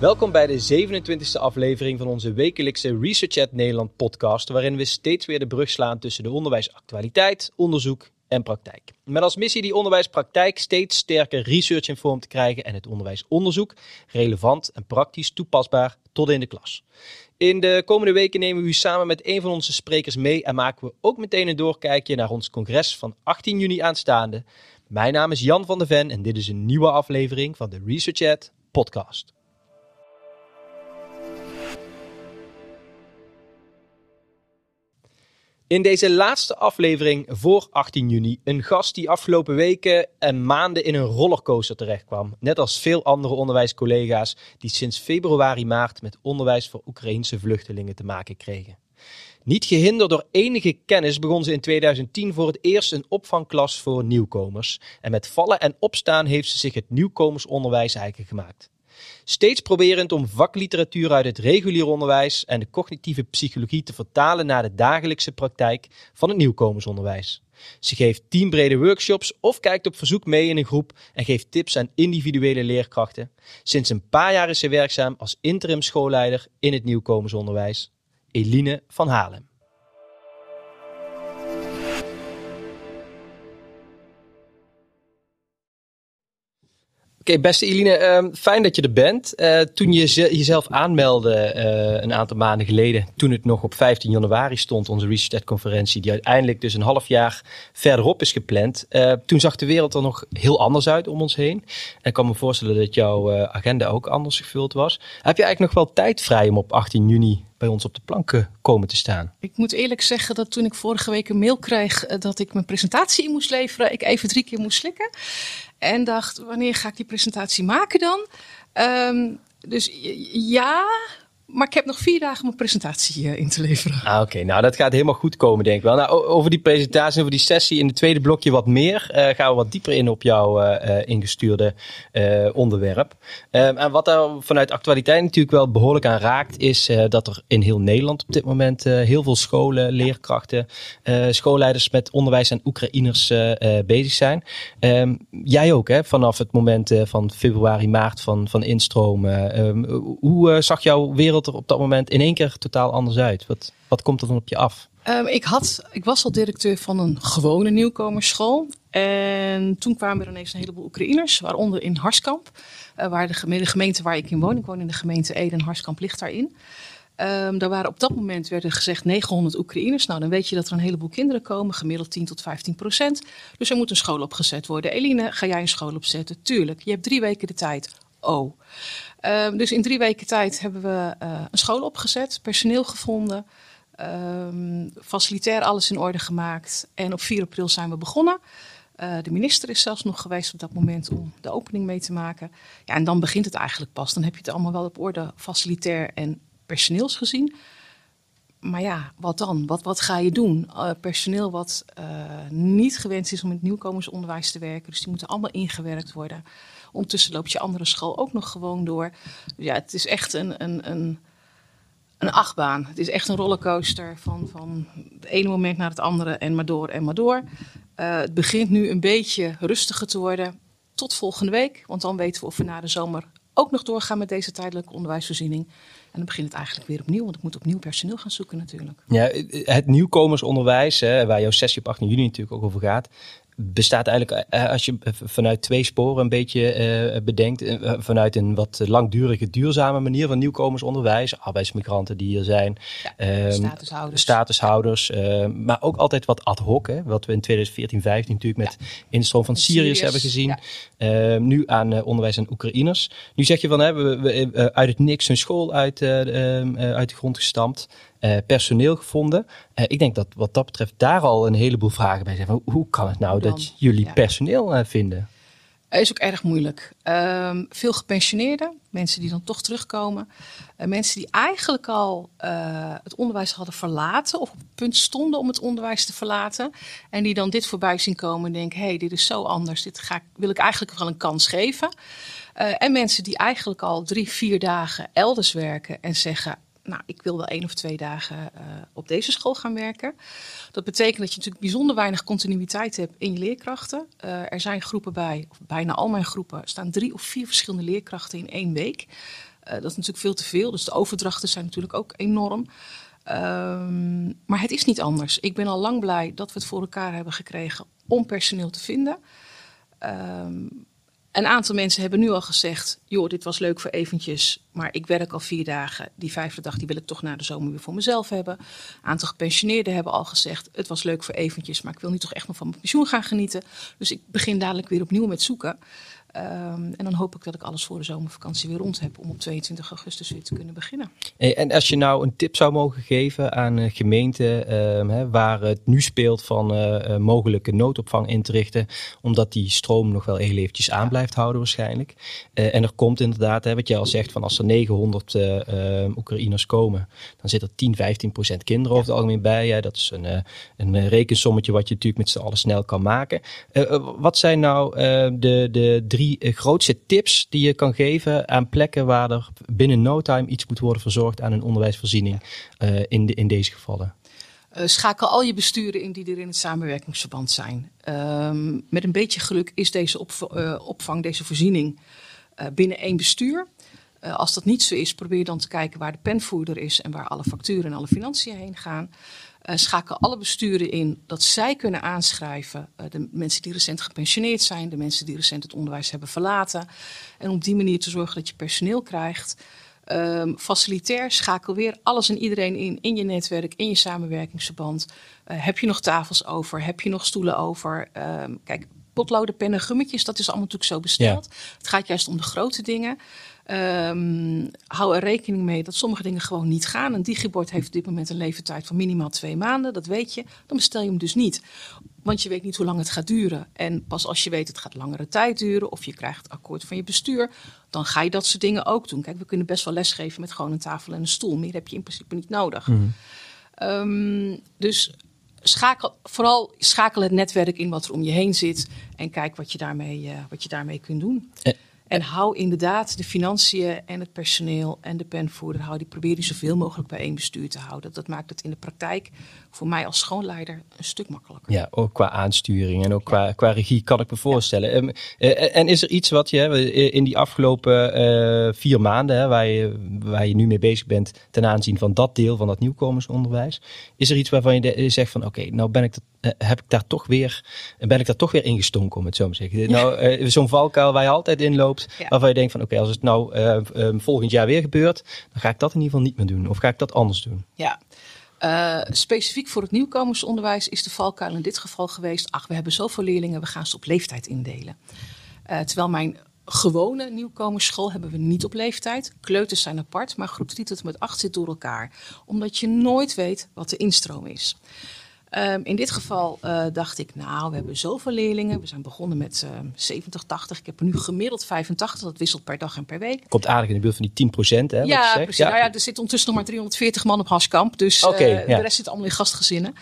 Welkom bij de 27e aflevering van onze wekelijkse Research at Nederland podcast, waarin we steeds weer de brug slaan tussen de onderwijsactualiteit, onderzoek en praktijk. Met als missie die onderwijspraktijk steeds sterker research in vorm te krijgen en het onderwijsonderzoek relevant en praktisch toepasbaar tot in de klas. In de komende weken nemen we u samen met een van onze sprekers mee en maken we ook meteen een doorkijkje naar ons congres van 18 juni aanstaande. Mijn naam is Jan van der Ven en dit is een nieuwe aflevering van de Research Chat podcast. In deze laatste aflevering voor 18 juni een gast die afgelopen weken en maanden in een rollercoaster terechtkwam. Net als veel andere onderwijscollega's die sinds februari maart met onderwijs voor Oekraïnse vluchtelingen te maken kregen. Niet gehinderd door enige kennis begon ze in 2010 voor het eerst een opvangklas voor nieuwkomers. En met vallen en opstaan heeft ze zich het nieuwkomersonderwijs eigen gemaakt. Steeds proberend om vakliteratuur uit het regulier onderwijs en de cognitieve psychologie te vertalen naar de dagelijkse praktijk van het nieuwkomersonderwijs. Ze geeft teambrede workshops of kijkt op verzoek mee in een groep en geeft tips aan individuele leerkrachten. Sinds een paar jaar is ze werkzaam als interim schoolleider in het nieuwkomersonderwijs. Eline van Halen. Oké, beste Eline, uh, fijn dat je er bent. Uh, toen je jezelf aanmeldde uh, een aantal maanden geleden, toen het nog op 15 januari stond, onze Research-conferentie, die uiteindelijk dus een half jaar verderop is gepland. Uh, toen zag de wereld er nog heel anders uit om ons heen. En ik kan me voorstellen dat jouw agenda ook anders gevuld was. Heb je eigenlijk nog wel tijd vrij om op 18 juni bij ons op de planken komen te staan. Ik moet eerlijk zeggen dat toen ik vorige week een mail kreeg dat ik mijn presentatie in moest leveren, ik even drie keer moest slikken. En dacht, wanneer ga ik die presentatie maken dan? Um, dus ja, maar ik heb nog vier dagen om mijn presentatie uh, in te leveren. Ah, Oké, nou dat gaat helemaal goed komen, denk ik wel. Nou, over die presentatie, over die sessie in het tweede blokje wat meer. Uh, gaan we wat dieper in op jouw uh, ingestuurde onderwerp. Ehm, en wat daar vanuit actualiteit natuurlijk wel behoorlijk aan raakt, is dat er in heel Nederland op dit moment heel veel scholen, leerkrachten, schoolleiders met onderwijs en Oekraïners bezig zijn. Um, jij ook, hè, vanaf het moment van februari, maart van, van instromen. Um, hoe zag jouw wereld er op dat moment in één keer totaal anders uit? Wat, wat komt er dan op je af? Um, ik, had, ik was al directeur van een gewone nieuwkomersschool. En toen kwamen er ineens een heleboel Oekraïners, waaronder in Harskamp. Uh, waar de, gemeente, waar ik in woon, ik woon in de gemeente Ede en Harskamp ligt daarin. Um, daar waren op dat moment werden gezegd 900 Oekraïners. Nou, dan weet je dat er een heleboel kinderen komen, gemiddeld 10 tot 15 procent. Dus er moet een school opgezet worden. Eline, ga jij een school opzetten? Tuurlijk, je hebt drie weken de tijd. Oh. Um, dus in drie weken tijd hebben we uh, een school opgezet, personeel gevonden, um, facilitair alles in orde gemaakt. En op 4 april zijn we begonnen. Uh, de minister is zelfs nog geweest op dat moment om de opening mee te maken. Ja, en dan begint het eigenlijk pas. Dan heb je het allemaal wel op orde, facilitair en personeelsgezien. Maar ja, wat dan? Wat, wat ga je doen? Uh, personeel wat niet gewenst is om in het nieuwkomersonderwijs te werken. Dus die moeten allemaal ingewerkt worden. Ondertussen loopt je andere school ook nog gewoon door. Ja, het is echt een, een, een, een achtbaan. Het is echt een rollercoaster van, van het ene moment naar het andere en maar door en maar door. Uh, het begint nu een beetje rustiger te worden tot volgende week. Want dan weten we of we na de zomer ook nog doorgaan met deze tijdelijke onderwijsvoorziening. En dan begint het eigenlijk weer opnieuw, want ik moet opnieuw personeel gaan zoeken natuurlijk. Ja, het nieuwkomersonderwijs, hè, waar jouw sessie op 18 juni natuurlijk ook over gaat bestaat eigenlijk, eh, als je vanuit twee sporen een beetje uh, bedenkt, vanuit een wat langdurige, duurzame manier van nieuwkomersonderwijs, arbeidsmigranten die er zijn, ja, um, statushouders, statushouders uh, maar ook altijd wat ad hoc, hè, wat we in 2014, 15 natuurlijk met ja. instroom van Syriërs hebben gezien, ja. nu aan onderwijs aan Oekraïners. Nu zeg je van, hè, we, we uit het niks een school uit, uit de grond gestampt uh, personeel gevonden. Uh, ik denk dat wat dat betreft daar al een heleboel vragen bij zijn. Van, hoe kan het nou dat jullie ja. personeel uh, vinden? Is ook erg moeilijk. Um, veel gepensioneerden, mensen die dan toch terugkomen. mensen die eigenlijk al het onderwijs hadden verlaten of op het punt stonden om het onderwijs te verlaten. En die dan dit voorbij zien komen en denken, hé, hey, dit is zo anders. Dit ga ik, wil ik eigenlijk wel een kans geven. en mensen die eigenlijk al drie, vier dagen elders werken en zeggen, nou, ik wil wel één of twee dagen uh, op deze school gaan werken. Dat betekent dat je natuurlijk bijzonder weinig continuïteit hebt in je leerkrachten. Uh, er zijn groepen bij, bijna al mijn groepen, staan drie of vier verschillende leerkrachten in één week. dat is natuurlijk veel te veel. Dus de overdrachten zijn natuurlijk ook enorm. Ehm, maar het is niet anders. Ik ben al lang blij dat we het voor elkaar hebben gekregen om personeel te vinden. Um, een aantal mensen hebben nu al gezegd: joh, dit was leuk voor eventjes, maar ik werk al vier dagen. Die vijfde dag die wil ik toch na de zomer weer voor mezelf hebben. Een aantal gepensioneerden hebben al gezegd: het was leuk voor eventjes, maar ik wil nu toch echt nog van mijn pensioen gaan genieten. Dus ik begin dadelijk weer opnieuw met zoeken. Um, en dan hoop ik dat ik alles voor de zomervakantie weer rond heb om op 22 augustus weer te kunnen beginnen. En als je nou een tip zou mogen geven aan uh, gemeenten um, waar het nu speelt van uh, mogelijke noodopvang in te richten, omdat die stroom nog wel heel eventjes aan blijft houden waarschijnlijk. En er komt inderdaad, hè, wat jij al zegt, van als er 900 ehm, Oekraïners komen, dan zit er 10, 15 procent kinderen over het algemeen bij. Dat is een, een rekensommetje wat je natuurlijk met z'n allen snel kan maken. wat zijn nou de, de drie drie eh, grootste tips die je kan geven aan plekken waar er binnen no time iets moet worden verzorgd aan een onderwijsvoorziening uh, in, de, in deze gevallen? Uh, schakel al je besturen in die er in het samenwerkingsverband zijn. Uh, met een beetje geluk is deze op, uh, opvang, deze voorziening binnen één bestuur. als dat niet zo is, probeer dan te kijken waar de penvoerder is en waar alle facturen en alle financiën heen gaan. Uh, schakel alle besturen in dat zij kunnen aanschrijven. Uh, de mensen die recent gepensioneerd zijn, de mensen die recent het onderwijs hebben verlaten. En op die manier te zorgen dat je personeel krijgt. Um, facilitair, schakel weer alles en iedereen in, in je netwerk, in je samenwerkingsverband. Uh, heb je nog tafels over? Heb je nog stoelen over? Um, kijk, potloden, pennen, gummetjes, dat is allemaal natuurlijk zo besteld. Ja. Het gaat juist om de grote dingen. Um, hou er rekening mee dat sommige dingen gewoon niet gaan. Een digibord heeft op dit moment een leeftijd van minimaal twee maanden, dat weet je. Dan bestel je hem dus niet. Want je weet niet hoe lang het gaat duren. En pas als je weet het gaat langere tijd duren of je krijgt het akkoord van je bestuur, dan ga je dat soort dingen ook doen. Kijk, we kunnen best wel lesgeven met gewoon een tafel en een stoel. Meer heb je in principe niet nodig. Mm. Um, dus schakel, vooral schakel het netwerk in wat er om je heen zit en kijk wat je daarmee, uh, wat je daarmee kunt doen. Eh. En hou inderdaad de financiën en het personeel en de penvoerder, hou die, probeer die zoveel mogelijk bij één bestuur te houden. Dat maakt het in de praktijk voor mij als schoonleider een stuk makkelijker. Ja, ook qua aansturing en ook qua, qua regie kan ik me voorstellen. Ja. Uh, en is er iets wat je in die afgelopen vier maanden, waar, je, waar je nu mee bezig bent ten aanzien van dat deel van dat nieuwkomersonderwijs, is er iets waarvan je zegt van oké, nou ben ik uh, heb ik daar toch weer, ben ik daar toch weer ingestonken, om het zo maar te zeggen. Ja. Nou, uh, zo'n valkuil waar je altijd in loopt, ja. waarvan je denkt van oké, okay, als het nou uh, um, volgend jaar weer gebeurt, dan ga ik dat in ieder geval niet meer doen. Of ga ik dat anders doen? Ja. specifiek voor het nieuwkomersonderwijs is de valkuil in dit geval geweest, ach, we hebben zoveel leerlingen, we gaan ze op leeftijd indelen. terwijl mijn gewone nieuwkomersschool hebben we niet op leeftijd. Kleuters zijn apart, maar groep 3 tot en met 8 zit door elkaar. Omdat je nooit weet wat de instroom is. Um, in dit geval uh, dacht ik, nou, we hebben zoveel leerlingen. We zijn begonnen met uh, 70, 80. Ik heb er nu gemiddeld 85. Dat wisselt per dag en per week. Komt aardig in de buurt van die 10 procent, hè? Ja, precies. Ja. Nou ja, er zit ondertussen nog maar 340 man op Haskamp. Dus okay, uh, ja. de rest zit allemaal in gastgezinnen.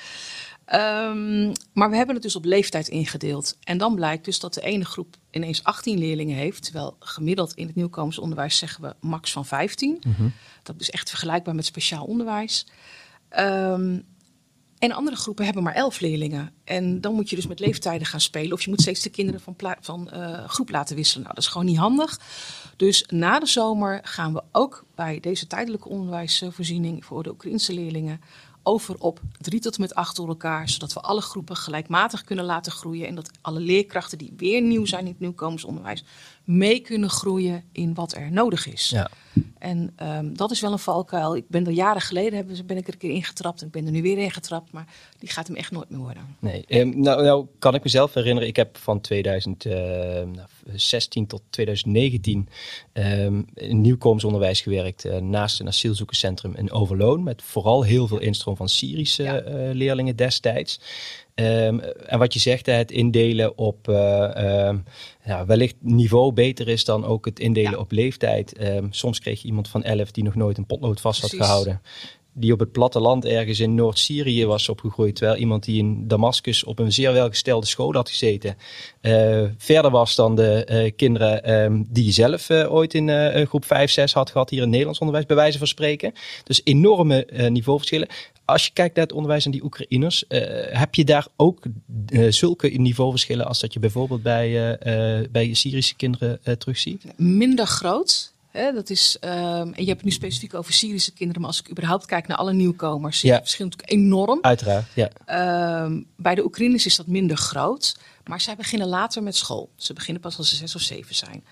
Um, maar we hebben het dus op leeftijd ingedeeld. En dan blijkt dus dat de ene groep ineens 18 leerlingen heeft. Terwijl gemiddeld in het nieuwkomersonderwijs zeggen we max van 15. Mm -hmm. Dat is echt vergelijkbaar met speciaal onderwijs. Um, en andere groepen hebben maar elf leerlingen. En dan moet je dus met leeftijden gaan spelen. Of je moet steeds de kinderen van, van uh, groep laten wisselen. Nou, dat is gewoon niet handig. Dus na de zomer gaan we ook bij deze tijdelijke onderwijsvoorziening voor de Oekraïnse leerlingen over op drie tot en met acht door elkaar, zodat we alle groepen gelijkmatig kunnen laten groeien en dat alle leerkrachten die weer nieuw zijn in het nieuwkomensonderwijs mee kunnen groeien in wat er nodig is. Ja. En um, dat is wel een valkuil. Ik ben er jaren geleden ben ik er een keer ingetrapt en ik ben er nu weer ingetrapt, maar die gaat hem echt nooit meer worden. Nee, um, nou, nou, kan ik mezelf herinneren, ik heb van 2016 uh, tot 2019 um, in nieuwkomensonderwijs gewerkt uh, naast een asielzoekerscentrum in Overloon met vooral heel veel instroom van Syrische ja. uh, leerlingen destijds. Um, en wat je zegt, het indelen op uh, ja, wellicht niveau beter is dan ook het indelen ja. op leeftijd. Um, soms kreeg je iemand van 11 die nog nooit een potlood vast Precies. had gehouden. Die op het platteland ergens in Noord-Syrië was opgegroeid. Terwijl iemand die in Damascus op een zeer welgestelde school had gezeten. Uh, verder was dan de uh, kinderen die je zelf uh, ooit in groep 5, 6 had gehad hier in Nederlands onderwijs, bij wijze van spreken. Dus enorme niveauverschillen als je kijkt naar het onderwijs aan die Oekraïners, heb je daar ook zulke niveauverschillen als dat je bijvoorbeeld bij, bij Syrische kinderen terugziet? Minder groot. Hè, dat is, ehm, en je hebt het nu specifiek over Syrische kinderen, maar als ik überhaupt kijk naar alle nieuwkomers, Ja. het verschil natuurlijk enorm. Uiteraard, ja. Ehm, bij de Oekraïners is dat minder groot, maar zij beginnen later met school. Ze beginnen pas als ze zes of zeven zijn.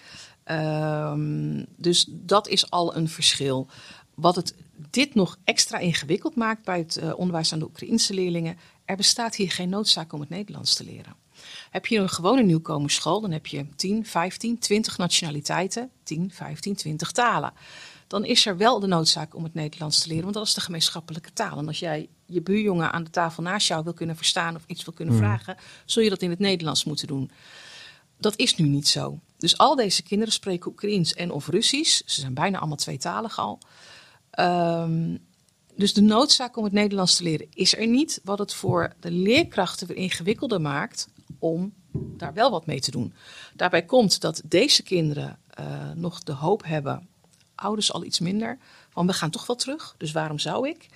Ehm, dus dat is al een verschil. Wat het dit nog extra ingewikkeld maakt bij het eh, onderwijs aan de Oekraïnse leerlingen, er bestaat hier geen noodzaak om het Nederlands te leren. Heb je een gewone nieuwkomersschool, dan heb je 10, 15, 20 nationaliteiten, 10, 15, 20 talen. Dan is er wel de noodzaak om het Nederlands te leren, want dat is de gemeenschappelijke taal. En als jij je buurjongen aan de tafel naast jou wil kunnen verstaan of iets wil kunnen vragen, zul je dat in het Nederlands moeten doen. Dat is nu niet zo. Dus al deze kinderen spreken Oekraïens en of Russisch. Ze zijn bijna allemaal tweetalig al. Ehm, dus de noodzaak om het Nederlands te leren is er niet. Wat het voor de leerkrachten weer ingewikkelder maakt om daar wel wat mee te doen. Daarbij komt dat deze kinderen eh, nog de hoop hebben, ouders al iets minder, van we gaan toch wel terug, dus waarom zou ik?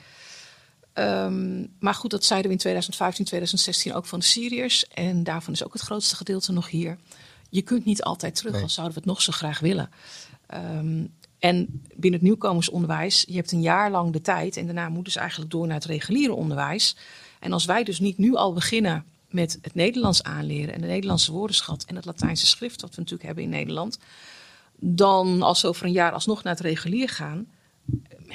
Ehm, maar goed, dat zeiden we in 2015, 2016 ook van de Syriërs. En daarvan is ook het grootste gedeelte nog hier. Je kunt niet altijd terug, Nee. al zouden we het nog zo graag willen. Ehm, en binnen het nieuwkomersonderwijs, je hebt een jaar lang de tijd. En daarna moeten ze eigenlijk door naar het reguliere onderwijs. En als wij dus niet nu al beginnen met het Nederlands aanleren en de Nederlandse woordenschat en het Latijnse schrift, wat we natuurlijk hebben in Nederland, dan als over een jaar alsnog naar het regulier gaan,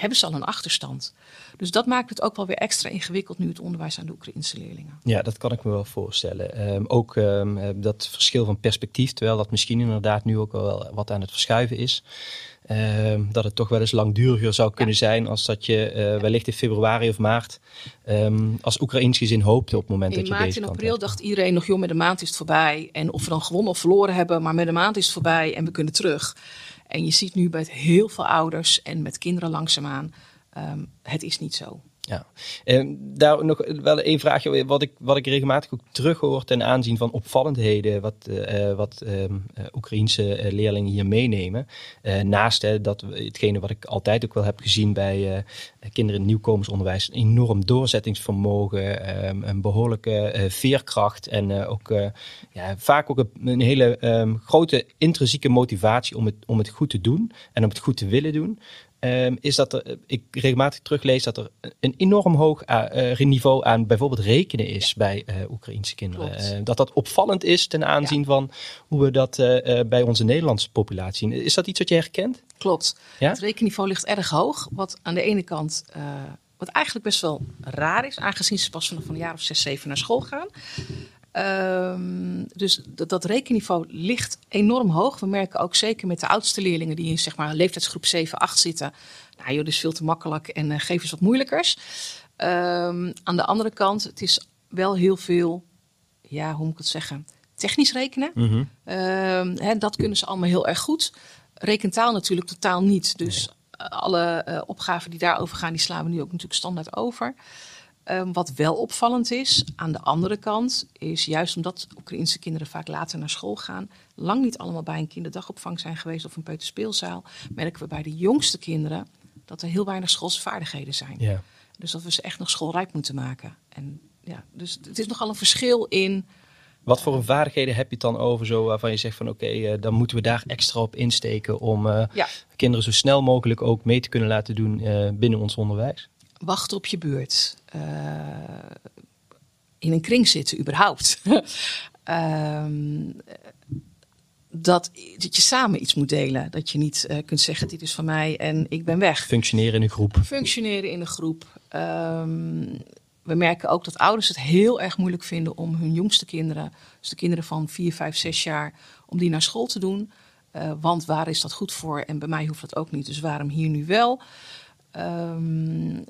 hebben ze al een achterstand. Dus dat maakt het ook wel weer extra ingewikkeld nu het onderwijs aan de Oekraïnse leerlingen. Ja, dat kan ik me wel voorstellen. Ehm, ook ehm, eh, dat verschil van perspectief, terwijl dat misschien inderdaad nu ook wel wat aan het verschuiven is. Ehm, dat het toch wel eens langduriger zou kunnen zijn als dat je eh, wellicht in februari of maart als Oekraïns gezin hoopte op het moment In dat je maart deze en kant april hebt. dacht iedereen nog, joh, met een maand is het voorbij. En of we dan gewonnen of verloren hebben, maar met een maand is het voorbij en we kunnen terug. En je ziet nu bij heel veel ouders en met kinderen langzaamaan, ehm, het is niet zo. Ja, daar nog wel één vraagje, wat ik, wat ik regelmatig ook terughoor ten aanzien van opvallendheden wat, eh, wat ehm, eh, Oekraïense leerlingen hier meenemen. Naast hè, dat hetgene wat ik altijd ook wel heb gezien bij kinderen in het nieuwkomensonderwijs, een enorm doorzettingsvermogen, ehm, een behoorlijke eh, veerkracht en ook ja, vaak ook een, een hele ehm, grote intrinsieke motivatie om het, om het goed te doen en om het goed te willen doen. Ehm, is dat er, ik regelmatig teruglees dat er een enorm hoog eh, eh, niveau aan bijvoorbeeld rekenen is bij eh Oekraïnse kinderen. Klopt. Eh, dat dat opvallend is ten aanzien van hoe we dat bij onze Nederlandse populatie zien. Is dat iets wat je herkent? Klopt. Ja? Het rekenniveau ligt erg hoog. Wat aan de ene kant, wat eigenlijk best wel raar is, aangezien ze pas vanaf een jaar of zes, zeven naar school gaan. Ehm, dus dat, dat rekenniveau ligt enorm hoog. We merken ook zeker met de oudste leerlingen die in zeg maar, leeftijdsgroep 7, 8 zitten. Nou joh, dat is veel te makkelijk en eh, geef eens wat moeilijkers. Ehm, aan de andere kant, het is wel heel veel, ja, hoe moet ik het zeggen, technisch rekenen. Ehm, hè, dat kunnen ze allemaal heel erg goed. Rekentaal natuurlijk totaal niet. Dus alle eh, opgaven die daarover gaan, die slaan we nu ook natuurlijk standaard over. Ehm, wat wel opvallend is, aan de andere kant, is juist omdat Oekraïnse kinderen vaak later naar school gaan, lang niet allemaal bij een kinderdagopvang zijn geweest of een peuterspeelzaal, merken we bij de jongste kinderen dat er heel weinig schoolse vaardigheden zijn. Ja. Dus dat we ze echt nog schoolrijp moeten maken. En ja, dus het is nogal een verschil in Wat voor vaardigheden heb je het dan over zo waarvan je zegt van oké, eh, dan moeten we daar extra op insteken om eh, Ja. kinderen zo snel mogelijk ook mee te kunnen laten doen eh, binnen ons onderwijs? Wachten op je beurt. Eh, in een kring zitten, überhaupt. Ehm, dat, dat je samen iets moet delen. Dat je niet eh, kunt zeggen: dit is van mij en ik ben weg. Functioneren in een groep. Functioneren in een groep. Ehm, we merken ook dat ouders het heel erg moeilijk vinden om hun jongste kinderen, dus de kinderen van 4, 5, 6 jaar, om die naar school te doen. Eh, want waar is dat goed voor? En bij mij hoeft dat ook niet. Dus waarom hier nu wel? Ehm,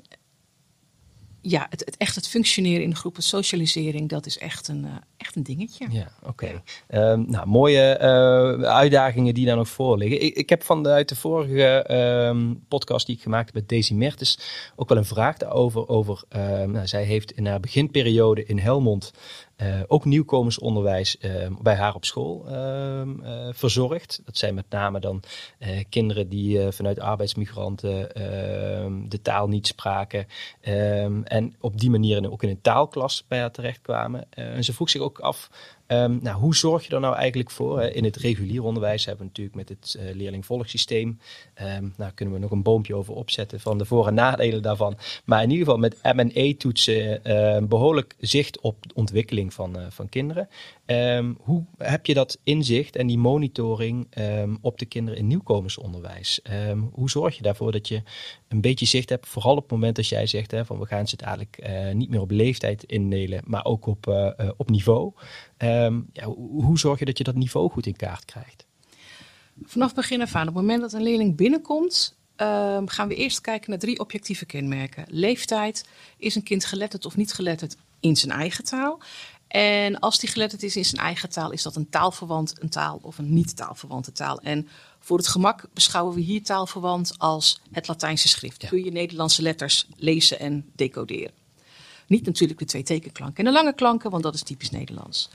ja, het, het echt het functioneren in de groep, het socialisering, dat is echt een, eh, echt een dingetje. Ja, oké. Ehm, nou, mooie eh, uitdagingen die daar nog voor liggen. Ik, ik heb vanuit de vorige ehm, podcast die ik gemaakt heb met Daisy Mertens ook wel een vraag daarover. Over, ehm, nou, zij heeft in haar beginperiode in Helmond eh, ook nieuwkomersonderwijs ehm, bij haar op school ehm, eh, verzorgd. Dat zijn met name dan eh, kinderen die vanuit arbeidsmigranten ehm, de taal niet spraken. en op die manier ook in een taalklas bij haar terechtkwamen. En ze vroeg zich ook af Ehm, nou, hoe zorg je er nou eigenlijk voor? In het regulier onderwijs hebben we natuurlijk met het uh, leerlingvolgsysteem. Um, nou, kunnen we nog een boompje over opzetten van de voor- en nadelen daarvan. Maar in ieder geval met M&E-toetsen uh, behoorlijk zicht op de ontwikkeling van, uh, van kinderen. Um, hoe heb je dat inzicht en die monitoring op de kinderen in nieuwkomersonderwijs? hoe zorg je daarvoor dat je een beetje zicht hebt, vooral op het moment dat jij zegt hè, van we gaan ze eigenlijk uh, niet meer op leeftijd indelen, maar ook op, uh, uh, op niveau. Ja, hoe zorg je dat je dat niveau goed in kaart krijgt? Vanaf begin af aan, op het moment dat een leerling binnenkomt, gaan we eerst kijken naar drie objectieve kenmerken. Leeftijd, is een kind geletterd of niet geletterd in zijn eigen taal? En als die geletterd is in zijn eigen taal, is dat een taalverwant een taal of een niet taalverwante taal. En voor het gemak beschouwen we hier taalverwant als het Latijnse schrift. Ja. Kun je Nederlandse letters lezen en decoderen. Niet natuurlijk de twee tekenklanken en de lange klanken, want dat is typisch Nederlands.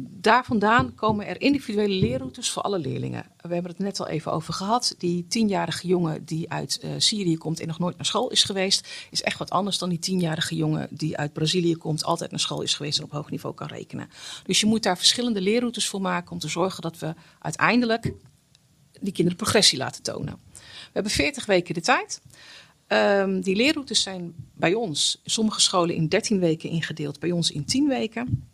Daar vandaan komen er individuele leerroutes voor alle leerlingen. We hebben het net al even over gehad. Die tienjarige jongen die uit uh, Syrië komt en nog nooit naar school is geweest, is echt wat anders dan die tienjarige jongen die uit Brazilië komt, altijd naar school is geweest en op hoog niveau kan rekenen. Dus je moet daar verschillende leerroutes voor maken om te zorgen dat we uiteindelijk die kinderen progressie laten tonen. We hebben 40 weken de tijd. Um, die leerroutes zijn bij ons, sommige scholen in 13 weken ingedeeld, bij ons in 10 weken.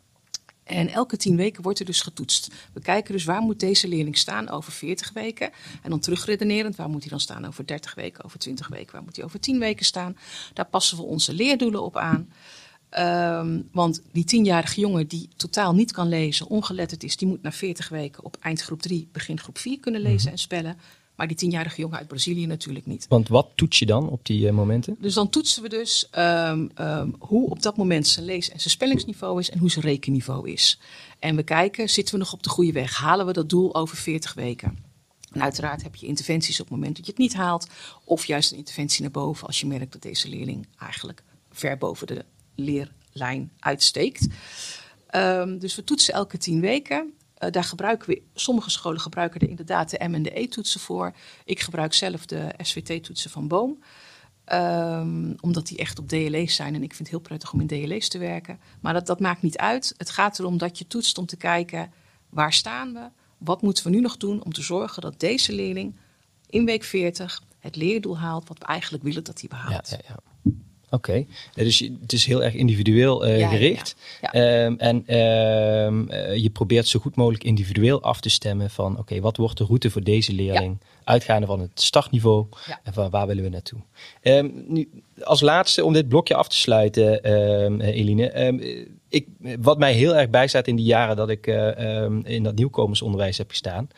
En elke 10 weken wordt er dus getoetst. We kijken dus waar moet deze leerling staan over 40 weken. En dan terugredenerend, waar moet hij dan staan over 30 weken, over 20 weken, waar moet hij over 10 weken staan. Daar passen we onze leerdoelen op aan. Um, want die tienjarige jongen die totaal niet kan lezen, ongeletterd is, die moet na 40 weken op eindgroep 3, begin groep 4 kunnen lezen -hmm. en spellen. Maar die tienjarige jongen uit Brazilië natuurlijk niet. Want wat toets je dan op die uh, momenten? Dus dan toetsen we dus um, um, hoe op dat moment zijn lees- en zijn spellingsniveau is en hoe zijn rekenniveau is. En we kijken, zitten we nog op de goede weg? Halen we dat doel over 40 weken? En uiteraard heb je interventies op het moment dat je het niet haalt. Of juist een interventie naar boven als je merkt dat deze leerling eigenlijk ver boven de leerlijn uitsteekt. Um, dus we toetsen elke tien weken. Uh, daar gebruiken we, sommige scholen gebruiken er inderdaad de M en de E-toetsen voor. Ik gebruik zelf de SVT-toetsen van Boom. Um, omdat die echt op DLE's zijn. En ik vind het heel prettig om in DLE's te werken. Maar dat, dat maakt niet uit. Het gaat erom dat je toetst om te kijken waar staan we? Wat moeten we nu nog doen om te zorgen dat deze leerling in week 40 het leerdoel haalt wat we eigenlijk willen dat hij behaalt. Ja, ja, ja. Oké, okay. dus het is heel erg individueel uh, ja, gericht. Ja, ja. Um, en um, uh, je probeert zo goed mogelijk individueel af te stemmen van oké, okay, wat wordt de route voor deze leerling? Uitgaande van het startniveau en van waar willen we naartoe? Um, nu, als laatste, om dit blokje af te sluiten, Eline. ik, wat mij heel erg bijstaat in die jaren dat ik uh, in dat nieuwkomersonderwijs heb gestaan.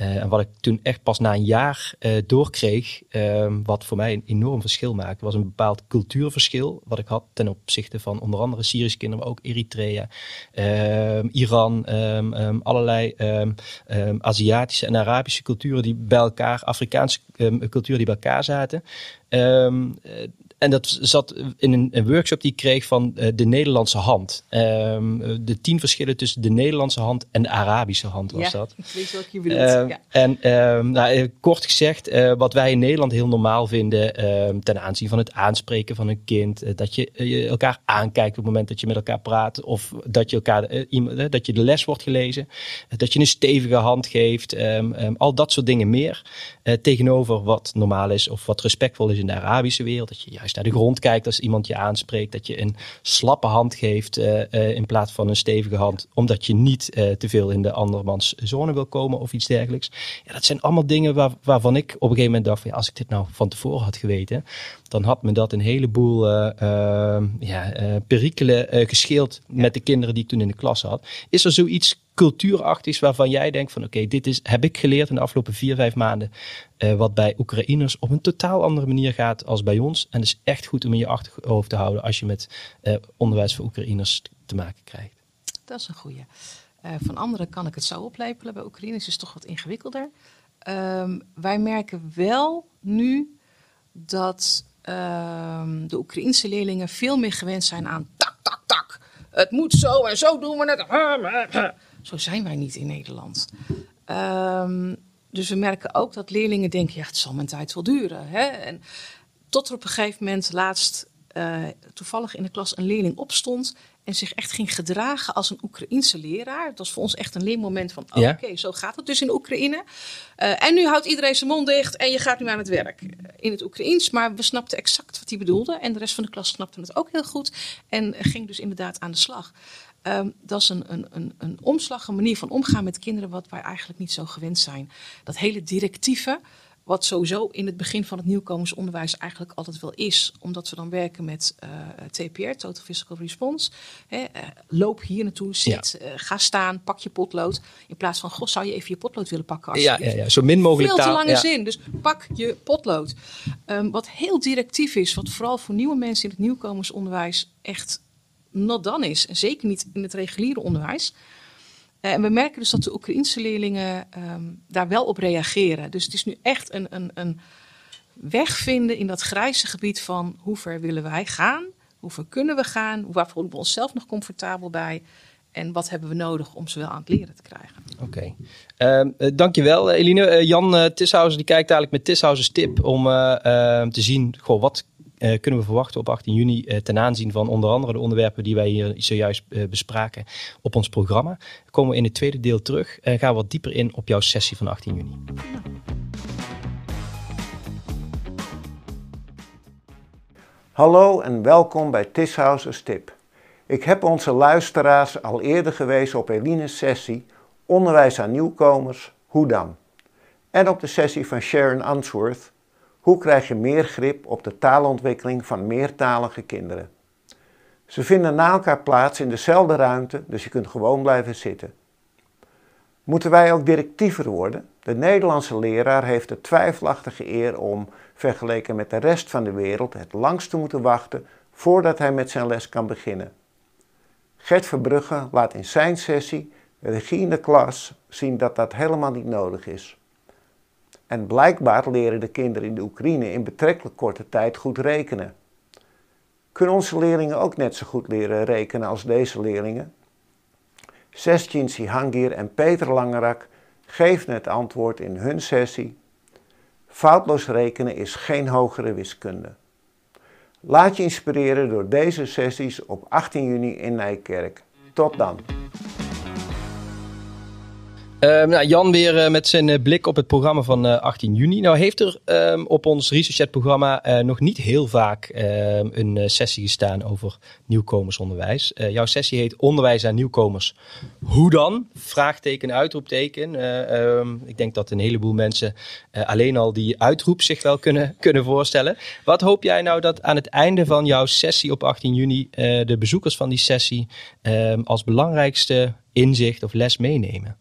Uh, en wat ik toen echt pas na een jaar uh, doorkreeg, uh, wat voor mij een enorm verschil maakte, was een bepaald cultuurverschil. Wat ik had ten opzichte van onder andere Syrische kinderen, maar ook Eritrea, ehm, Iran, um, allerlei Aziatische en Arabische culturen die bij elkaar, Afrikaanse culturen die bij elkaar zaten. En dat zat in een, een, workshop die ik kreeg van uh, de Nederlandse hand. Um, de tien verschillen tussen de Nederlandse hand en de Arabische hand was ja, dat. Ik weet wat je bedoelt. Uh, ja. En um, nou, kort gezegd, uh, wat wij in Nederland heel normaal vinden um, ten aanzien van het aanspreken van een kind. dat je, je, elkaar aankijkt op het moment dat je met elkaar praat. Of dat je, elkaar, iemand, dat je de les wordt gelezen. dat je een stevige hand geeft. al dat soort dingen meer. tegenover wat normaal is of wat respectvol is in de Arabische wereld. Dat je juist naar de grond kijkt als iemand je aanspreekt. Dat je een slappe hand geeft uh, uh, in plaats van een stevige hand. Omdat je niet uh, te veel in de andermans zone wil komen of iets dergelijks. Ja, dat zijn allemaal dingen waar, waarvan ik op een gegeven moment dacht van ja, als ik dit nou van tevoren had geweten. Dan had me dat een heleboel ja, perikelen gescheeld ja. met de kinderen die ik toen in de klas had. Is er zoiets cultuurachtigs waarvan jij denkt van oké, dit is, heb ik geleerd in de afgelopen vier, vijf maanden. Uh, wat bij Oekraïners op een totaal andere manier gaat als bij ons. En het is echt goed om in je achterhoofd te houden als je met uh, onderwijs voor Oekraïners te maken krijgt. Dat is een goede. Uh, van anderen kan ik het zo oplepelen. Bij Oekraïners is het toch wat ingewikkelder. Um, wij merken wel nu dat um, de Oekraïnse leerlingen veel meer gewend zijn aan tak, tak, tak. Het moet zo en zo doen we het. Zo zijn wij niet in Nederland. Um, dus we merken ook dat leerlingen denken, ja, het zal mijn tijd wel duren. Hè? En tot er op een gegeven moment laatst uh, toevallig in de klas een leerling opstond en zich echt ging gedragen als een Oekraïense leraar. Dat was voor ons echt een leermoment van, oké, zo gaat het dus in Oekraïne. Uh, en nu houdt iedereen zijn mond dicht en je gaat nu aan het werk in het Oekraïens. Maar we snapten exact wat hij bedoelde en de rest van de klas snapte het ook heel goed en ging dus inderdaad aan de slag. Um, dat is een, een, een, een omslag, een manier van omgaan met kinderen wat wij eigenlijk niet zo gewend zijn. Dat hele directieve, wat sowieso in het begin van het nieuwkomersonderwijs eigenlijk altijd wel is. Omdat we dan werken met uh, TPR, Total Physical Response. Uh, loop hier naartoe, zit, ja. uh, ga staan, pak je potlood. In plaats van, goh, zou je even je potlood willen pakken? Ja, ja, ja, zo min mogelijk Veel te lange ja. zin, dus pak je potlood. Um, wat heel directief is, wat vooral voor nieuwe mensen in het nieuwkomersonderwijs echt not done is. Zeker niet in het reguliere onderwijs. Uh, en we merken dus dat de Oekraïnse leerlingen um, daar wel op reageren. Dus het is nu echt een, een, een weg vinden in dat grijze gebied van hoe ver willen wij gaan? Hoe ver kunnen we gaan? Waar voelen we onszelf nog comfortabel bij? En wat hebben we nodig om ze wel aan het leren te krijgen? Oké, okay. uh, uh, dankjewel Eline. Uh, Jan uh, die kijkt eigenlijk met Tishausens tip om uh, te zien goh, wat kunnen we verwachten op 18 juni uh, ten aanzien van onder andere de onderwerpen die wij hier zojuist uh, bespraken op ons programma. Komen we in het tweede deel terug en gaan we wat dieper in op jouw sessie van 18 juni. Hallo en welkom bij Tishausers Tip. Ik heb onze luisteraars al eerder gewezen op Eline's sessie Onderwijs aan nieuwkomers, hoe dan? En op de sessie van Sharon Answorth hoe krijg je meer grip op de taalontwikkeling van meertalige kinderen? Ze vinden na elkaar plaats in dezelfde ruimte, dus je kunt gewoon blijven zitten. Moeten wij ook directiever worden? De Nederlandse leraar heeft de twijfelachtige eer om, vergeleken met de rest van de wereld, het langst te moeten wachten voordat hij met zijn les kan beginnen. Gert Verbrugge laat in zijn sessie Regie in de klas zien dat dat helemaal niet nodig is. En blijkbaar leren de kinderen in de Oekraïne in betrekkelijk korte tijd goed rekenen. Kunnen onze leerlingen ook net zo goed leren rekenen als deze leerlingen? Sestjin Sihangir en Peter Langerak geven het antwoord in hun sessie. Foutloos rekenen is geen hogere wiskunde. Laat je inspireren door deze sessies op 18 juni in Nijkerk. Tot dan! Uh, nou, Jan weer uh, met zijn uh, blik op het programma van 18 juni. Nou heeft er um, op ons ResearchChat-programma nog niet heel vaak ehm, een sessie gestaan over nieuwkomersonderwijs. jouw sessie heet Onderwijs aan nieuwkomers. Hoe dan? Vraagteken, uitroepteken. Ik denk dat een heleboel mensen alleen al die uitroep zich wel kunnen, kunnen voorstellen. Wat hoop jij nou dat aan het einde van jouw sessie op 18 juni de bezoekers van die sessie als belangrijkste inzicht of les meenemen?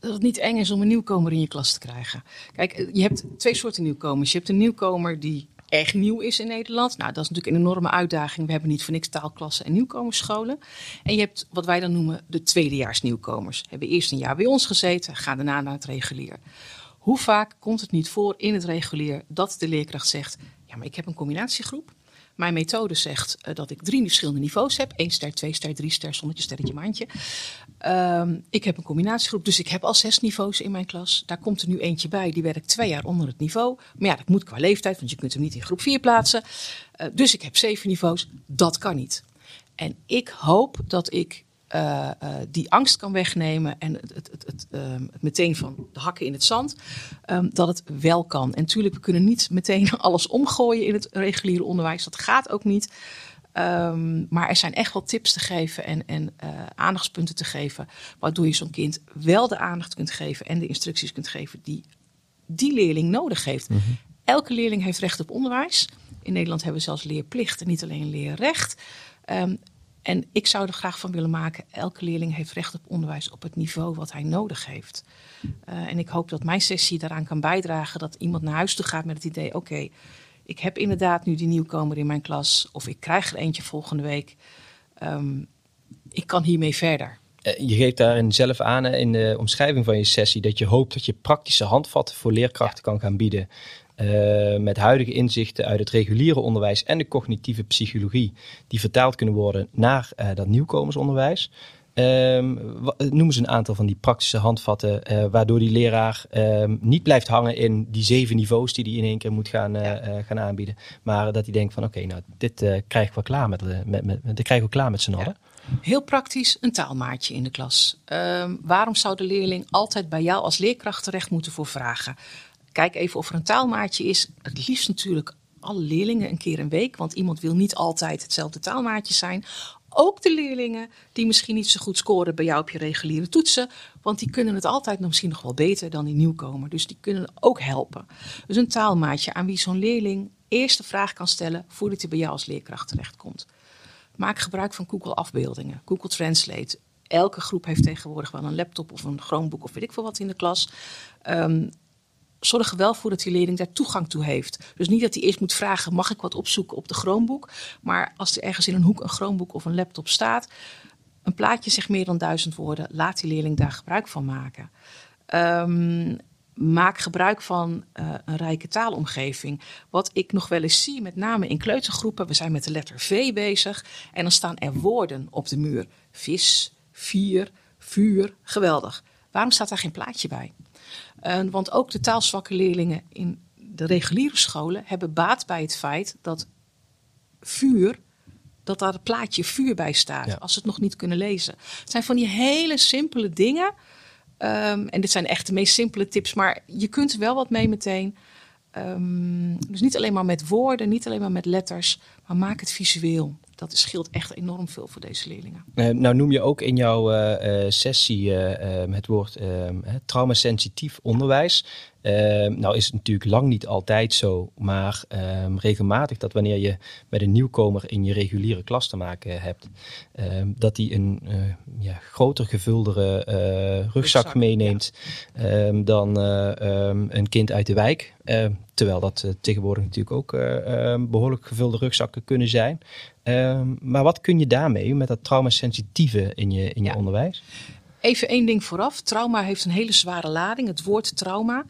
Dat het niet eng is om een nieuwkomer in je klas te krijgen. Kijk, je hebt twee soorten nieuwkomers. Je hebt een nieuwkomer die echt nieuw is in Nederland. Nou, dat is natuurlijk een enorme uitdaging. We hebben niet voor niks taalklassen en nieuwkomersscholen. En je hebt wat wij dan noemen de tweedejaars nieuwkomers. Hebben eerst een jaar bij ons gezeten, gaan daarna naar het regulier. Hoe vaak komt het niet voor in het regulier dat de leerkracht zegt: Ja, maar ik heb een combinatiegroep. Mijn methode zegt uh, dat ik drie verschillende niveaus heb. 1 ster, 2 ster, 3 ster, zonnetje, sterretje, maandje. Um, ik heb een combinatiegroep, dus ik heb al zes niveaus in mijn klas. Daar komt er nu eentje bij, die werkt twee jaar onder het niveau. Maar ja, dat moet qua leeftijd, want je kunt hem niet in groep 4 plaatsen. Uh, dus ik heb zeven niveaus. Dat kan niet. En ik hoop dat ik uh, uh, die angst kan wegnemen en het, het, het, um, het meteen van de hakken in het zand, um, dat het wel kan. En natuurlijk, we kunnen niet meteen alles omgooien in het reguliere onderwijs. Dat gaat ook niet. Um, maar er zijn echt wel tips te geven en, en uh, aandachtspunten te geven, waardoor je zo'n kind wel de aandacht kunt geven en de instructies kunt geven die die leerling nodig heeft. Mm -hmm. Elke leerling heeft recht op onderwijs. In Nederland hebben we zelfs leerplicht en niet alleen leerrecht. Um, en ik zou er graag van willen maken, elke leerling heeft recht op onderwijs op het niveau wat hij nodig heeft. Uh, en ik hoop dat mijn sessie daaraan kan bijdragen dat iemand naar huis toe gaat met het idee, oké, okay, ik heb inderdaad nu die nieuwkomer in mijn klas, of ik krijg er eentje volgende week. Um, ik kan hiermee verder. Je geeft daarin zelf aan in de omschrijving van je sessie dat je hoopt dat je praktische handvatten voor leerkrachten ja. kan gaan bieden. Uh, met huidige inzichten uit het reguliere onderwijs en de cognitieve psychologie, die vertaald kunnen worden naar uh, dat nieuwkomersonderwijs. Um, noem eens een aantal van die praktische handvatten, uh, waardoor die leraar um, niet blijft hangen in die zeven niveaus die hij in één keer moet gaan, ja. gaan aanbieden. Maar dat hij denkt van oké, okay, nou dit krijg ik wel klaar met, met, met, krijgen we klaar met z'n allen. Ja. Heel praktisch, een taalmaatje in de klas. Um, waarom zou de leerling altijd bij jou als leerkracht terecht moeten voor vragen? Kijk even of er een taalmaatje is. Het liefst natuurlijk alle leerlingen een keer een week, want iemand wil niet altijd hetzelfde taalmaatje zijn. Ook de leerlingen die misschien niet zo goed scoren bij jou op je reguliere toetsen, want die kunnen het altijd misschien nog wel beter dan die nieuwkomer. Dus die kunnen ook helpen. Dus een taalmaatje aan wie zo'n leerling eerst de vraag kan stellen voordat hij bij jou als leerkracht terechtkomt. Maak gebruik van Google afbeeldingen, Google Translate. Elke groep heeft tegenwoordig wel een laptop of een Chromebook of weet ik veel wat in de klas. Um, zorg er wel voor dat die leerling daar toegang toe heeft. Dus niet dat hij eerst moet vragen: mag ik wat opzoeken op de Chromebook? Maar als er ergens in een hoek een Chromebook of een laptop staat, een plaatje zegt meer dan duizend woorden, laat die leerling daar gebruik van maken. Um, maak gebruik van uh, een rijke taalomgeving. Wat ik nog wel eens zie, met name in kleutergroepen, we zijn met de letter V bezig en dan staan er woorden op de muur: vis, vier, vuur, geweldig. Waarom staat daar geen plaatje bij? Uh, want ook de taalzwakke leerlingen in de reguliere scholen hebben baat bij het feit dat vuur, dat daar het plaatje vuur bij staat, ja. als ze het nog niet kunnen lezen. Het zijn van die hele simpele dingen. Um, en dit zijn echt de meest simpele tips, maar je kunt er wel wat mee meteen. Um, dus niet alleen maar met woorden, niet alleen maar met letters, maar maak het visueel dat scheelt echt enorm veel voor deze leerlingen. Uh, nou noem je ook in jouw uh, uh, sessie het woord traumasensitief onderwijs. Ehm, nou is het natuurlijk lang niet altijd zo, maar um, regelmatig dat wanneer je met een nieuwkomer in je reguliere klas te maken hebt, um, dat die een uh, ja, groter gevuldere uh, rugzak, rugzak, meeneemt ja. dan uh, een kind uit de wijk. terwijl dat tegenwoordig natuurlijk ook behoorlijk gevulde rugzakken kunnen zijn. maar wat kun je daarmee met dat traumasensitieve in je, in je ja. onderwijs? Even één ding vooraf. Trauma heeft een hele zware lading. Het woord trauma.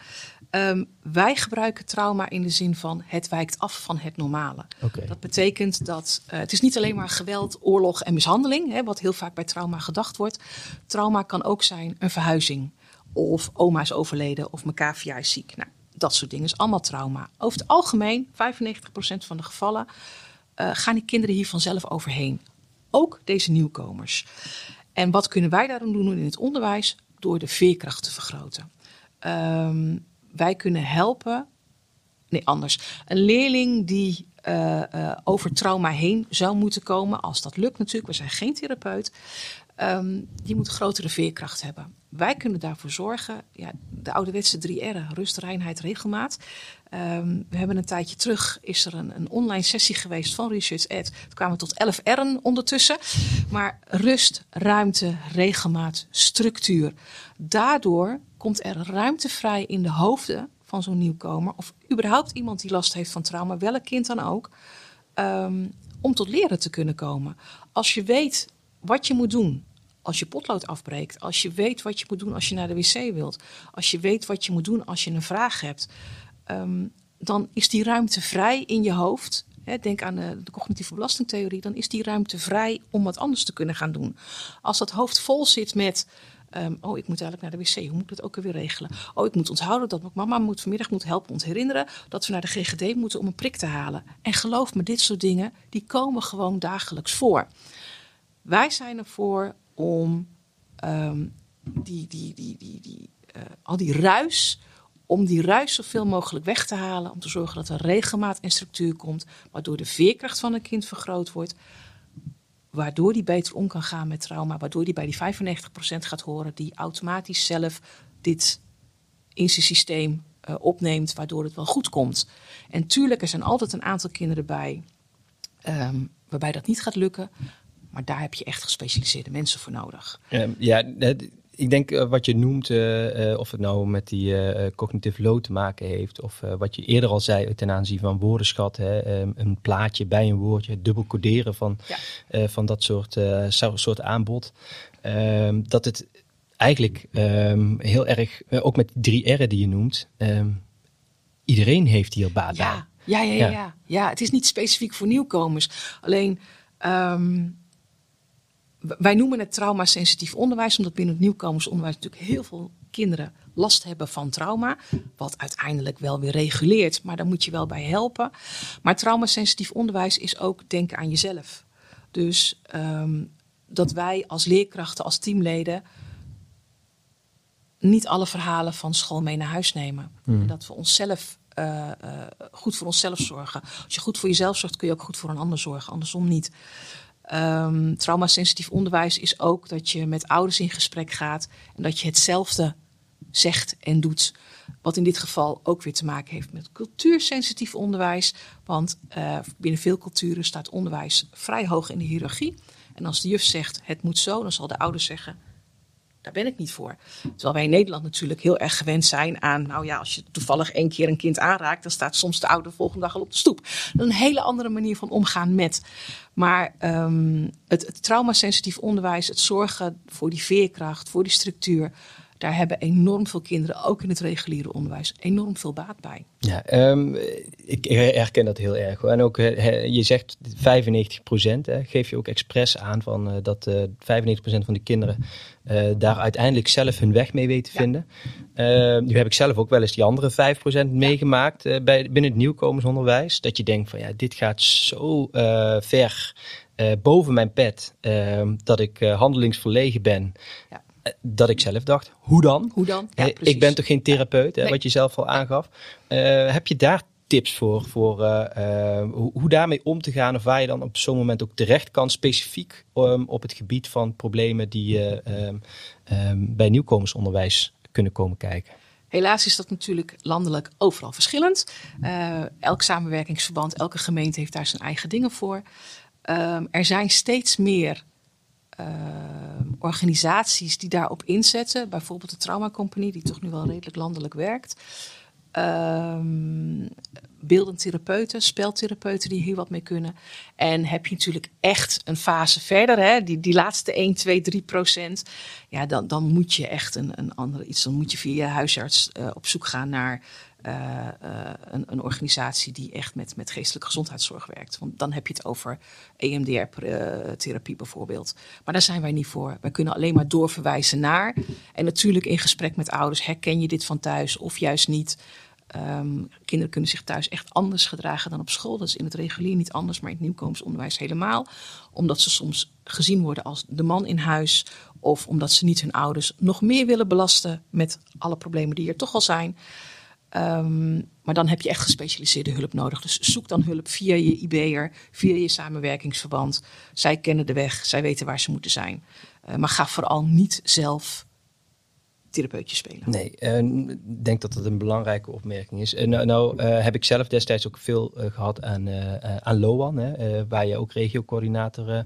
Um, wij gebruiken trauma in de zin van het wijkt af van het normale. Okay. Dat betekent dat uh, het is niet alleen maar geweld, oorlog en mishandeling, hè, wat heel vaak bij trauma gedacht wordt. Trauma kan ook zijn een verhuizing, of oma is overleden, of mijn cavia is ziek. Nou, dat soort dingen is allemaal trauma. Over het algemeen, 95% van de gevallen, uh, gaan die kinderen hier vanzelf overheen. Ook deze nieuwkomers. En wat kunnen wij daarom doen in het onderwijs? Door de veerkracht te vergroten. Um, wij kunnen helpen. Nee, anders. Een leerling die uh, uh, over trauma heen zou moeten komen, als dat lukt natuurlijk, we zijn geen therapeut, um, die moet grotere veerkracht hebben. Wij kunnen daarvoor zorgen, ja, de ouderwetse drie R'en, rust, reinheid, regelmaat. Um, we hebben een tijdje terug, is er een, een online sessie geweest van Research Ed. Toen kwamen tot 11 R'en ondertussen. Maar rust, ruimte, regelmaat, structuur. Daardoor komt er ruimte vrij in de hoofden van zo'n nieuwkomer. Of überhaupt iemand die last heeft van trauma, welk kind dan ook. Um, om tot leren te kunnen komen. Als je weet wat je moet doen als je potlood afbreekt. Als je weet wat je moet doen als je naar de wc wilt. Als je weet wat je moet doen als je een vraag hebt. Um, dan is die ruimte vrij in je hoofd. Hè, denk aan de, cognitieve belastingtheorie. Dan is die ruimte vrij om wat anders te kunnen gaan doen. Als dat hoofd vol zit met. Um, oh, ik moet eigenlijk naar de wc. Hoe moet ik dat ook weer regelen? Oh, ik moet onthouden dat mama moet vanmiddag moet helpen ons herinneren dat we naar de GGD moeten om een prik te halen. En geloof me, dit soort dingen die komen gewoon dagelijks voor. Wij zijn ervoor om um, die, die, die, die, die, uh, al die ruis, om die ruis zoveel mogelijk weg te halen. Om te zorgen dat er regelmaat en structuur komt, waardoor de veerkracht van een kind vergroot wordt. Waardoor die beter om kan gaan met trauma, waardoor die bij die 95% gaat horen, die automatisch zelf dit in zijn systeem uh, opneemt, waardoor het wel goed komt. En tuurlijk, er zijn altijd een aantal kinderen bij um, waarbij dat niet gaat lukken. Maar daar heb je echt gespecialiseerde mensen voor nodig. Um, ja, ik denk uh, wat je noemt, uh, uh, of het nou met die cognitive load te maken heeft, of wat je eerder al zei ten aanzien van woordenschat, hè, um, een plaatje bij een woordje, dubbel coderen van, ja. van dat soort, soort aanbod. Um, dat het eigenlijk heel erg, ook met die drie R'en die je noemt, iedereen heeft hier baat ja. bij. Ja, ja, ja, ja. ja, het is niet specifiek voor nieuwkomers. Alleen wij noemen het traumasensitief onderwijs, omdat binnen het nieuwkomersonderwijs natuurlijk heel veel kinderen last hebben van trauma. Wat uiteindelijk wel weer reguleert, maar daar moet je wel bij helpen. Maar traumasensitief onderwijs is ook denken aan jezelf. Dus ehm, dat wij als leerkrachten, als teamleden niet alle verhalen van school mee naar huis nemen. Hmm. Dat we onszelf uh, uh, goed voor onszelf zorgen. Als je goed voor jezelf zorgt, kun je ook goed voor een ander zorgen. Andersom niet. Um, traumasensitief onderwijs is ook dat je met ouders in gesprek gaat en dat je hetzelfde zegt en doet. Wat in dit geval ook weer te maken heeft met cultuursensitief onderwijs. Want uh, binnen veel culturen staat onderwijs vrij hoog in de hiërarchie. En als de juf zegt het moet zo, dan zal de ouder zeggen daar ben ik niet voor. Terwijl wij in Nederland natuurlijk heel erg gewend zijn aan, nou ja, als je toevallig één keer een kind aanraakt, dan staat soms de ouder de volgende dag al op de stoep. Een hele andere manier van omgaan met. Maar um, het, het traumasensitief onderwijs, het zorgen voor die veerkracht, voor die structuur, daar hebben enorm veel kinderen, ook in het reguliere onderwijs, enorm veel baat bij. Ja, um, ik herken dat heel erg. En ook, je zegt 95 procent, geef je ook expres aan van uh, dat uh, 95% van de kinderen uh, daar uiteindelijk zelf hun weg mee weten ja. vinden. Uh, nu heb ik zelf ook wel eens die andere 5% meegemaakt uh, bij, binnen het nieuwkomersonderwijs. Dat je denkt van ja, dit gaat zo ver boven mijn pet ehm, dat ik handelingsverlegen ben. Ja dat ik zelf dacht, hoe dan? Hoe dan? Ja, ik ben toch geen therapeut, hè, nee. wat je zelf al aangaf. Uh, heb je daar tips voor, voor uh, uh, hoe, hoe, daarmee om te gaan? Of waar je dan op zo'n moment ook terecht kan, specifiek um, op het gebied van problemen die um, um, bij nieuwkomersonderwijs kunnen komen kijken? Helaas is dat natuurlijk landelijk overal verschillend. Elk samenwerkingsverband, elke gemeente heeft daar zijn eigen dingen voor. er zijn steeds meer uh, organisaties die daarop inzetten. Bijvoorbeeld de Trauma Company, die toch nu wel redelijk landelijk werkt. Um, beeldend therapeuten, speltherapeuten die hier wat mee kunnen. En heb je natuurlijk echt een fase verder, hè, die, die laatste 1, 2, 3 procent. Ja, dan, dan moet je echt een, een andere iets. Dan moet je via je huisarts uh, op zoek gaan naar een, een, organisatie die echt met, met geestelijke gezondheidszorg werkt. Want dan heb je het over EMDR-therapie bijvoorbeeld. Maar daar zijn wij niet voor. Wij kunnen alleen maar doorverwijzen naar. En natuurlijk in gesprek met ouders, herken je dit van thuis of juist niet? Um, kinderen kunnen zich thuis echt anders gedragen dan op school. Dat is in het regulier niet anders, maar in het nieuwkomensonderwijs helemaal. Omdat ze soms gezien worden als de man in huis. Of omdat ze niet hun ouders nog meer willen belasten met alle problemen die er toch al zijn. Um, maar dan heb je echt gespecialiseerde hulp nodig. Dus zoek dan hulp via je IB'er, via je samenwerkingsverband. Zij kennen de weg, zij weten waar ze moeten zijn. Uh, maar ga vooral niet zelf therapeutje spelen. Nee, ik uh, denk dat dat een belangrijke opmerking is. Uh, nou, nou uh, heb ik zelf destijds ook veel gehad aan, aan LOAN, hè, waar je ook regiocoördinator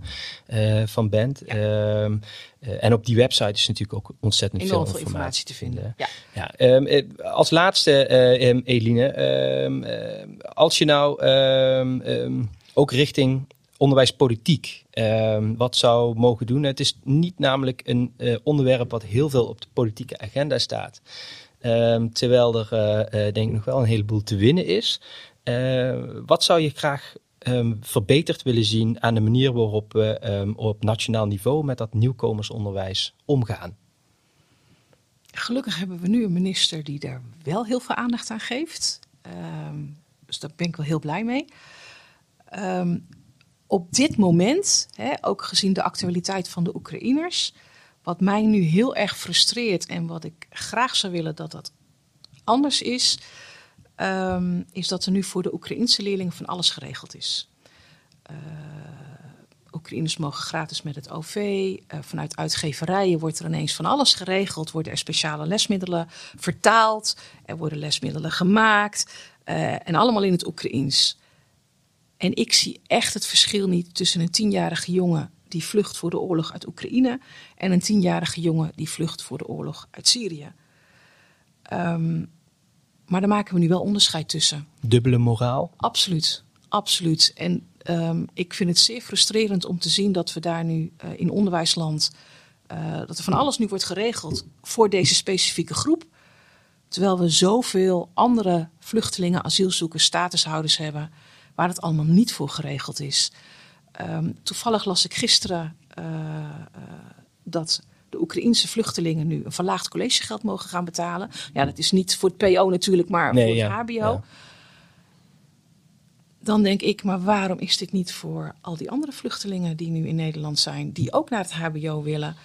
van bent. Ja. Ehm, en op die website is natuurlijk ook ontzettend Enorm veel, informatie, te vinden. Ja. ja um, als laatste, um, Eline, als je nou ook richting onderwijspolitiek uh, wat zou mogen doen. Het is niet namelijk een uh, onderwerp wat heel veel op de politieke agenda staat. Uh, terwijl er uh, denk ik nog wel een heleboel te winnen is. wat zou je graag um, verbeterd willen zien aan de manier waarop we um, op nationaal niveau met dat nieuwkomersonderwijs omgaan? Gelukkig hebben we nu een minister die daar wel heel veel aandacht aan geeft. Um, dus daar ben ik wel heel blij mee. Um, op dit moment, hè, ook gezien de actualiteit van de Oekraïners, wat mij nu heel erg frustreert en wat ik graag zou willen dat dat anders is, um, is dat er nu voor de Oekraïnse leerlingen van alles geregeld is. Uh, Oekraïners mogen gratis met het OV. Uh, vanuit uitgeverijen wordt er ineens van alles geregeld. Worden er speciale lesmiddelen vertaald. Er worden lesmiddelen gemaakt. Uh, en allemaal in het Oekraïens. En ik zie echt het verschil niet tussen een tienjarige jongen die vlucht voor de oorlog uit Oekraïne en een tienjarige jongen die vlucht voor de oorlog uit Syrië. Um, maar daar maken we nu wel onderscheid tussen. Dubbele moraal? Absoluut, absoluut. En um, ik vind het zeer frustrerend om te zien dat we daar nu uh, in onderwijsland, uh, dat er van alles nu wordt geregeld voor deze specifieke groep. Terwijl we zoveel andere vluchtelingen, asielzoekers, statushouders hebben waar het allemaal niet voor geregeld is. Um, toevallig las ik gisteren dat de Oekraïense vluchtelingen nu een verlaagd collegegeld mogen gaan betalen. Ja, dat is niet voor het PO natuurlijk, maar voor het HBO. Dan denk ik, maar waarom is dit niet voor al die andere vluchtelingen die nu in Nederland zijn, die ook naar het HBO willen?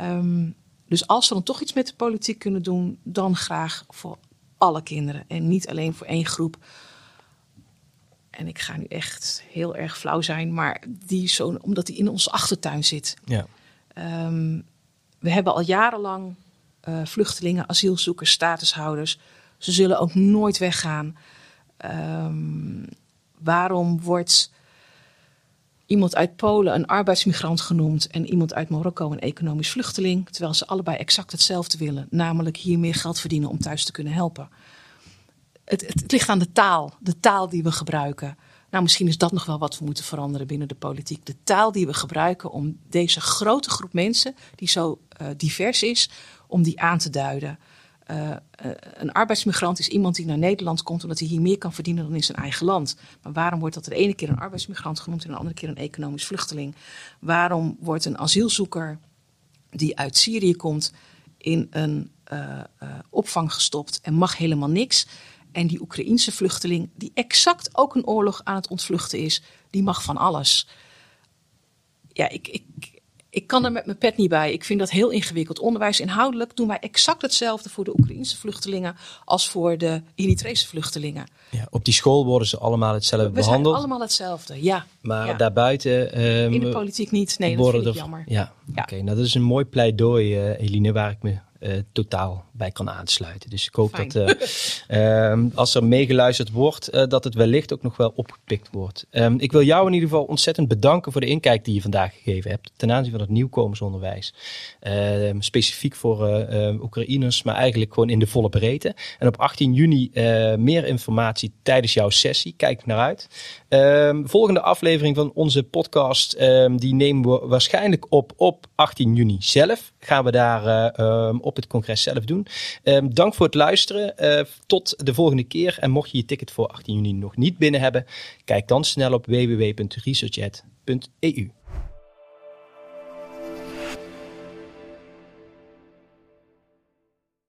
Um, dus als we dan toch iets met de politiek kunnen doen, dan graag voor alle kinderen en niet alleen voor één groep. En ik ga nu echt heel erg flauw zijn, maar die zo, omdat die in onze achtertuin zit. Ja. Um, we hebben al jarenlang uh, vluchtelingen, asielzoekers, statushouders. Ze zullen ook nooit weggaan. Um, waarom wordt iemand uit Polen een arbeidsmigrant genoemd en iemand uit Marokko een economisch vluchteling, terwijl ze allebei exact hetzelfde willen, namelijk hier meer geld verdienen om thuis te kunnen helpen. Het, het, ligt aan de taal, de taal die we gebruiken. Nou, misschien is dat nog wel wat we moeten veranderen binnen de politiek. De taal die we gebruiken om deze grote groep mensen, die zo uh, divers is, om die aan te duiden. Uh, een arbeidsmigrant is iemand die naar Nederland komt omdat hij hier meer kan verdienen dan in zijn eigen land. Maar waarom wordt dat de ene keer een arbeidsmigrant genoemd en de andere keer een economisch vluchteling? Waarom wordt een asielzoeker die uit Syrië komt in een opvang gestopt en mag helemaal niks? En die Oekraïense vluchteling, die exact ook een oorlog aan het ontvluchten is, die mag van alles. Ja, ik, ik, ik kan er met mijn pet niet bij. Ik vind dat heel ingewikkeld. Onderwijs inhoudelijk doen wij exact hetzelfde voor de Oekraïnse vluchtelingen als voor de Eritrese vluchtelingen. Ja, op die school worden ze allemaal hetzelfde We behandeld. zijn allemaal hetzelfde, ja. Maar daarbuiten... Um, In de politiek niet, nee, dat vind ik jammer. Ja, oké. nou dat is een mooi pleidooi, uh, Eline, waar ik me uh, totaal bij kan aansluiten. Dus ik hoop Fijn. dat uh, um, als er meegeluisterd wordt, uh, dat het wellicht ook nog wel opgepikt wordt. Um, ik wil jou in ieder geval ontzettend bedanken voor de inkijk die je vandaag gegeven hebt ten aanzien van het nieuwkomersonderwijs. Ehm, specifiek voor Oekraïners, maar eigenlijk gewoon in de volle breedte. En op 18 juni meer informatie tijdens jouw sessie. Kijk naar uit. volgende aflevering van onze podcast, die nemen we waarschijnlijk op op 18 juni zelf. Gaan we daar op het congres zelf doen. Um, dank voor het luisteren. Uh, tot de volgende keer. En mocht je je ticket voor 18 juni nog niet binnen hebben, kijk dan snel op www.researchat.eu.